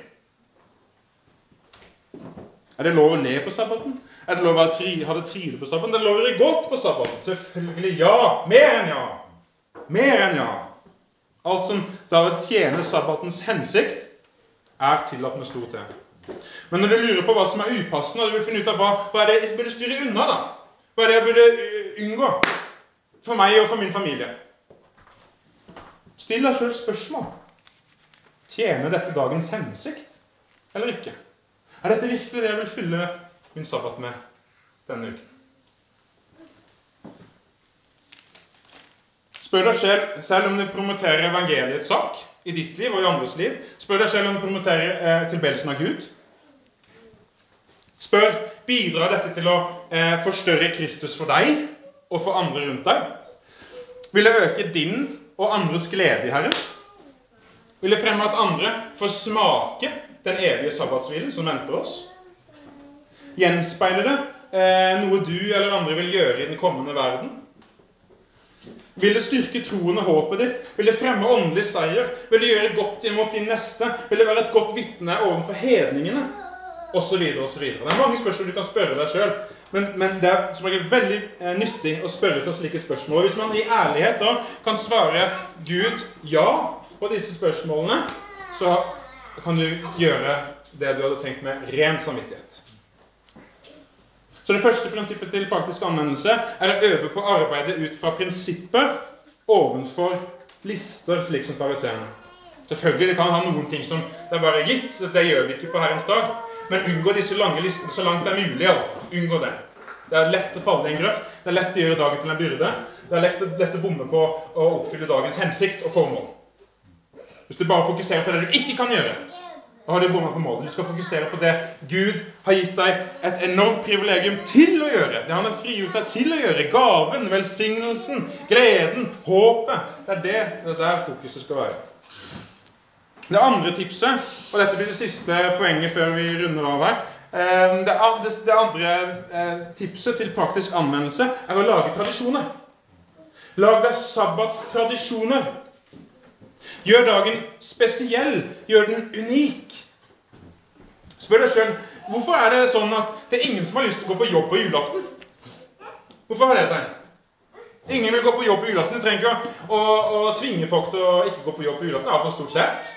Er det lov å le på sabbaten? Er det lov å ha det trivelig på sabbaten? Er det lov å gjøre godt på sabbaten? Selvfølgelig ja. Mer enn ja. Mer enn ja. Alt som da vil tjene sabbatens hensikt, er tillatt med stor T. Men når du lurer på hva som er upassende, og du vil finne ut av hva, hva er det jeg burde styre unna, da? Hva er det jeg burde uh, unngå for meg og for min familie? Still deg sjøl spørsmål. Tjener dette dagens hensikt eller ikke? Er dette virkelig det jeg vil fylle min sabbat med denne uken? Spør deg selv, selv om du promoterer evangeliets sak i ditt liv og i andres liv. Spør deg selv om du promoterer eh, tilbedelsen av Gud. Spør bidrar dette til å eh, forstørre Kristus for deg og for andre rundt deg. Vil det øke din og andres glede i Herren? Vil det fremme at andre får smake den evige sabbatshvilen som venter oss? Gjenspeiler det eh, noe du eller andre vil gjøre i den kommende verden? Vil det styrke troen og håpet ditt? Vil det fremme åndelig seier? Vil det gjøre godt imot din neste? Vil det være et godt vitne overfor hedningene? Og så videre og så videre. Det er mange spørsmål du kan spørre deg sjøl. Men, men, det er som regel veldig eh, nyttig å spørre seg slike spørsmål. Hvis man i ærlighet da kan svare Gud ja på disse spørsmålene, så kan du gjøre det du hadde tenkt med ren samvittighet. Så det første prinsippet til praktisk anvendelse er å øve på arbeidet ut fra prinsipper ovenfor lister, slik som fariseerne. Selvfølgelig det kan ha noen ting som det er bare gitt. Det gjør vi ikke på Herrens dag. Men unngå disse lange listene så langt det er mulig. Altså. Unngå det. Det er lett å falle i en grøft. Det er lett å gjøre dagen til en byrde. Det er lett å, lett å bomme på å oppfylle dagens hensikt og formål. Hvis du bare fokuserer på det du ikke kan gjøre, da har du bomma på målet. Du skal fokusere på det Gud har gitt deg et enormt privilegium til å gjøre. Det han har frigjort deg til å gjøre. Gaven, velsignelsen, gleden, håpet. Det er det, det er der fokuset skal være. Det andre tipset, og dette blir det siste poenget før vi runder av her, Eh, det andre eh, tipset til praktisk anvendelse er å lage tradisjoner. Lag deg sabbatstradisjoner. Gjør dagen spesiell. Gjør den unik. Spør deg sjøl hvorfor er det sånn at det er ingen som har lyst til å gå på jobb på julaften. Hvorfor har det seg? Ingen vil gå på jobb på julaften. Du trenger ikke å, å, å, tvinge folk til å ikke gå på jobb på julaften. Iallfall stort sett.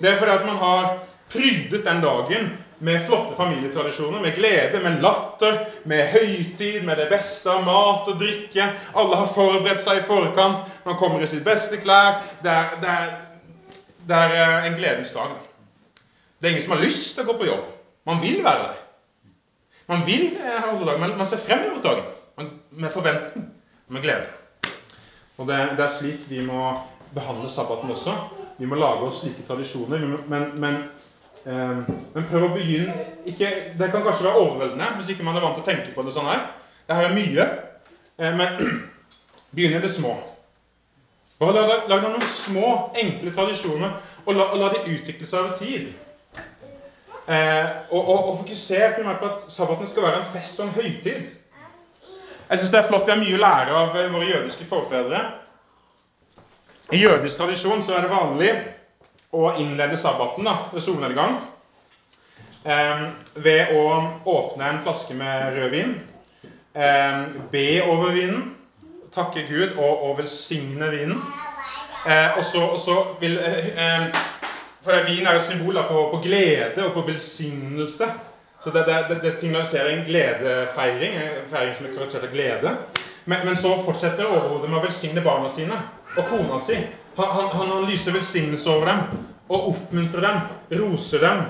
Det er fordi at man har prydet den dagen med flotte familietradisjoner, med glede, med latter, med høytid, med det beste av mat og drikke. Alle har forberedt seg i forkant. Man kommer i sitt beste klær. Det er, det er, det er eh, en gledens dag. Det er ingen som har lyst til å gå på jobb. Man vil være der. Man vil alle dager. dag, men man ser frem mot dagen med forventning med glede. Og det, det, er slik vi må behandle sabbaten også. Vi må lage oss slike tradisjoner. Men, men, eh, men prøv å begynne ikke, Det kan kanskje være overveldende hvis ikke man er vant til å tenke på det sånn her. Det her er mye. Eh, men begynn i det små. Bare lag, lag noen små, enkle tradisjoner, og la, la de utvikle seg over tid. Eh, og, og, og fokuser på at sabbaten skal være en fest og en høytid. Jeg syns det er flott. Vi har mye å lære av våre jødiske forfedre. I jødisk tradisjon så er det vanlig å innlede sabbaten da, ved solnedgang eh, ved å åpne en flaske med rødvin, eh, be over vinen, takke Gud og, og velsigne vinen. Eh, og, så, og så vil eh, eh, For vin er jo symbol på, på glede og på velsignelse. Så det, det, det signaliserer en gledefeiring, en feiring som er karakterisert av glede. Men, men, så fortsetter overhodet med å velsigne barna sine og kona si. Han, han, han lyser velsignelse over dem og oppmuntrer dem, roser dem.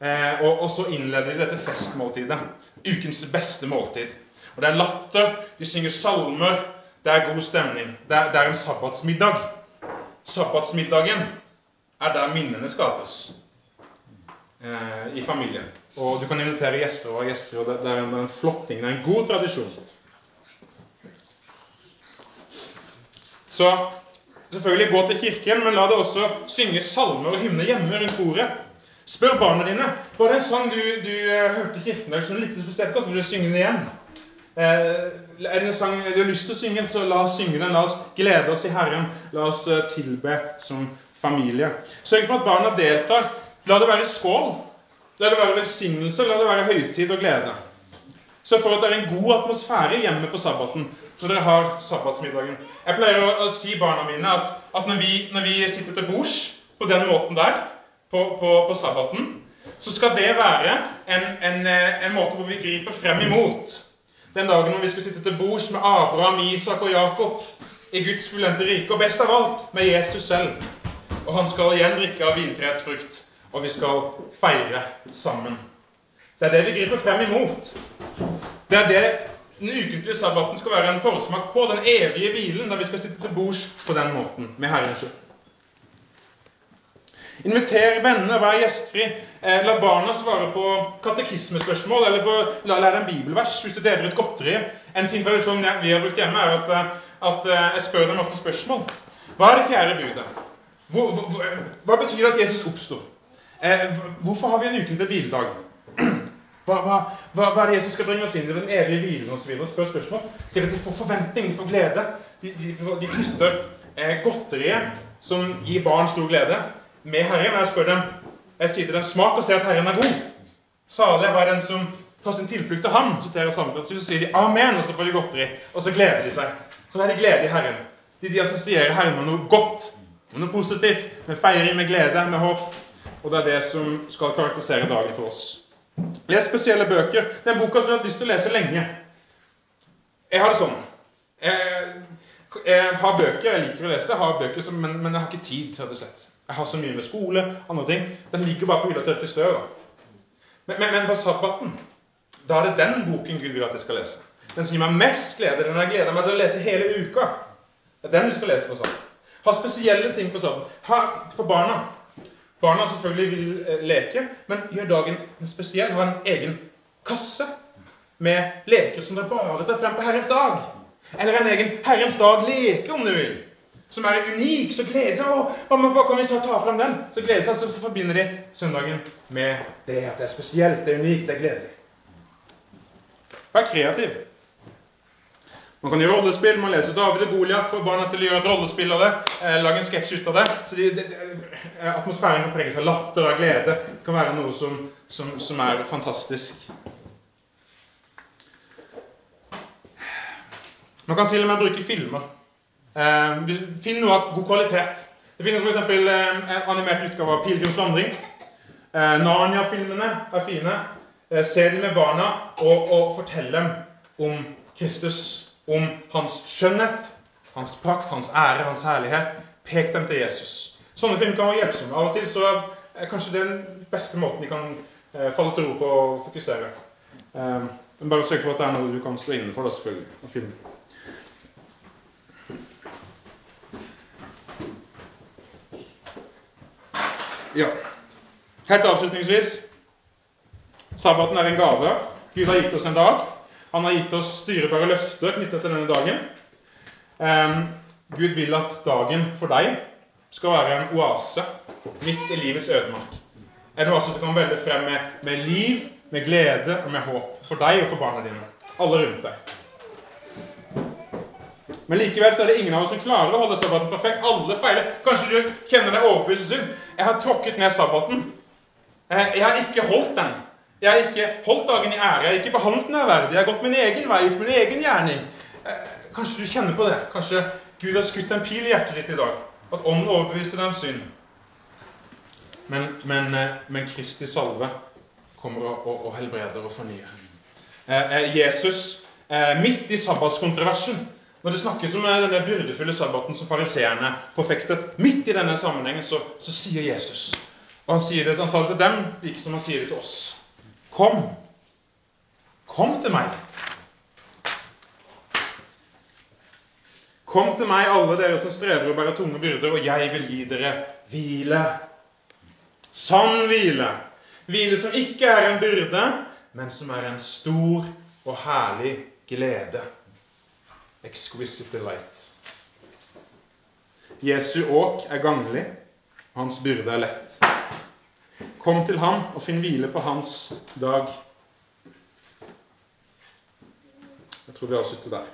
Eh, og, og, så innleder de dette festmåltidet. Ukens beste måltid. Og Det er latter, de synger salmer, det er god stemning. Det er, det er en sabbatsmiddag. Sabbatsmiddagen er der minnene skapes eh, i familien. Og du kan invitere gjester og gjester. og Det er en, en flott ting. Det er en god tradisjon. Så selvfølgelig gå til kirken, men la det også synge salmer og hymner hjemme rundt bordet. Spør barna dine var det en sang du, du uh, hørte i kirken der som likte spesielt godt. Vil du synge den igjen? Uh, er det en sang du har lyst til å synge, så la oss synge den. La oss glede oss i Herren. La oss uh, tilbe som familie. Sørg for at barna deltar. La det være skål. La det være velsignelse, la det være høytid og glede. Så for at det er en god atmosfære hjemme på sabbaten når dere har sabbatsmiddagen. Jeg pleier å, si barna mine at, at når, vi, når, vi, sitter til bords på den måten der på, på, på sabbaten, så skal det være en, en, en, måte hvor vi griper frem imot den dagen når vi skal sitte til bords med Abraham, Isak og Jakob i Guds fullendte rike, og best av alt med Jesus selv. Og han skal igjen drikke av vintreets frukt og vi skal feire sammen. Det er det vi griper frem imot. Det er det den ukentlige sabbaten skal være en forsmak på. Den evige hvilen, der vi skal sitte til bords på den måten med Herren sjøl. Inviter vennene, vær gjestfri. Eh, la barna svare på katekismespørsmål eller på, la lære en bibelvers hvis du deler ut godteri. En fin tradisjon vi har brukt hjemme, er at, eh, at eh, jeg spør dem ofte spørsmål. Hva er det fjerde budet? Hvor, hvor, hva betyr det at Jesus oppsto? Hvorfor har vi en ukentlig hviledag? Hva, hva, hva, hva, er det Jesus skal bringe oss inn i den evige hvilen osv.? Spør spørsmål. Sier at de får forventning, de får glede. De, de, de knytter eh, godteriet, som gir barn stor glede, med Herren. Jeg spør dem, jeg sier til dem, smak og se at Herren er god. Salig er den som tar sin tilflukt til ham. Så, så sier de amen, og så får de godteri. Og så gleder de seg. Så er de glede i Herren. De, de assosierer Herren med noe godt, med noe positivt, med feiring, med glede, med håp. Og det er det som skal karakterisere dagen for oss. Les spesielle bøker. Den boka som du har lyst til å lese lenge. Jeg har det sånn. Jeg, jeg har bøker jeg liker å lese, jeg har bøker som, men, men, jeg har ikke tid. rett og slett. Jeg har så mye med skole andre ting. Den ligger bare på hylla og tørker støv. Men, men, men, på sabbaten da er det den boken Gud vil at jeg skal lese. Den som gir meg mest glede, den jeg gleder meg til å lese hele uka. Det er den du skal lese på sabbaten. Ha spesielle ting på sabbaten. Ha for barna. Barna selvfølgelig vil eh, leke, men gjør dagen spesiell. Ha en egen kasse med leker som dere bare tar frem på Herrens dag. Eller en egen Herrens dag-leke, om du vil. som er unik, så gleder seg hva kan vi snart ta frem den? Så gleder seg, så forbinder de søndagen med det at det er spesielt, det er unikt, det er gledelig. Vær kreativ. Man kan gjøre rollespill. Man leser David og Goliat, får barna til å gjøre et rollespill av det. Eh, lage en sketsj ut av det. Så de, de, de, Atmosfæren kan preges av latter og glede. Det kan være noe som, som, som er fantastisk. Man kan til og med bruke filmer. Eh, finn noe av god kvalitet. Det finnes f.eks. Eh, en animert utgave av 'Pilegrims vandring'. Eh, Narnia-filmene er fine. Eh, se dem med barna og, og fortell dem om Kristus, om hans skjønnhet, hans prakt, hans ære, hans herlighet. Pek dem til Jesus. Sånne film kan være hjelpsomme. Av og til så er kanskje det den beste måten de kan eh, falle til ro på og fokusere. Eh, men bare sørg for at det er noe du kan stå innenfor, da, selvfølgelig, og filme. Ja. Helt avslutningsvis Sabbaten er en gave. Gud har gitt oss en dag. Han har gitt oss styrebare løfter knyttet til denne dagen. Gud vil at dagen for deg skal være en oase midt i livets ødemark. En oase som kan velde frem med, med, liv, med glede og med håp for deg og for barna dine. Alle rundt deg. Men likevel så er det ingen av oss som klarer å holde sabbaten perfekt. Alle feiler. Kanskje du kjenner deg overbevist. Jeg har tråkket ned sabbaten. Jeg har ikke holdt den. Jeg har ikke holdt dagen i ære. Jeg har ikke behandlet den ærverdig. Jeg har gått min egen vei, gjort min egen gjerning. Eh, kanskje du kjenner på det. Kanskje Gud har skutt en pil i hjertet ditt i dag. At ånden overbeviser deg om synd. Men, men, eh, men Kristi salve kommer og, og, og helbreder og fornyer. Eh, Jesus, midt i sabbatskontroversen, når det snakkes om denne byrdefulle sabbaten som fariseerne forfektet, midt i denne sammenhengen, så, så sier Jesus og han, sier det, han sa det til dem like som han sier det til oss. Kom. Kom til meg. Kom til meg, alle dere som strever og bærer tunge byrder, og jeg vil gi dere hvile. Sann hvile. Hvile som ikke er en byrde, men som er en stor og herlig glede. Exquisite delight. Jesu åk er ganglig, hans byrde er lett. Kom til ham og finn hvile på hans dag. Jeg tror vi avslutter der.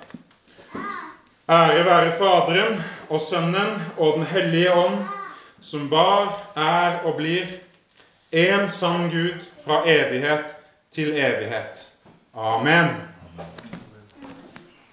Ære være Faderen og Sønnen og Den hellige ånd, som var, er og blir en sann Gud fra evighet til evighet. Amen.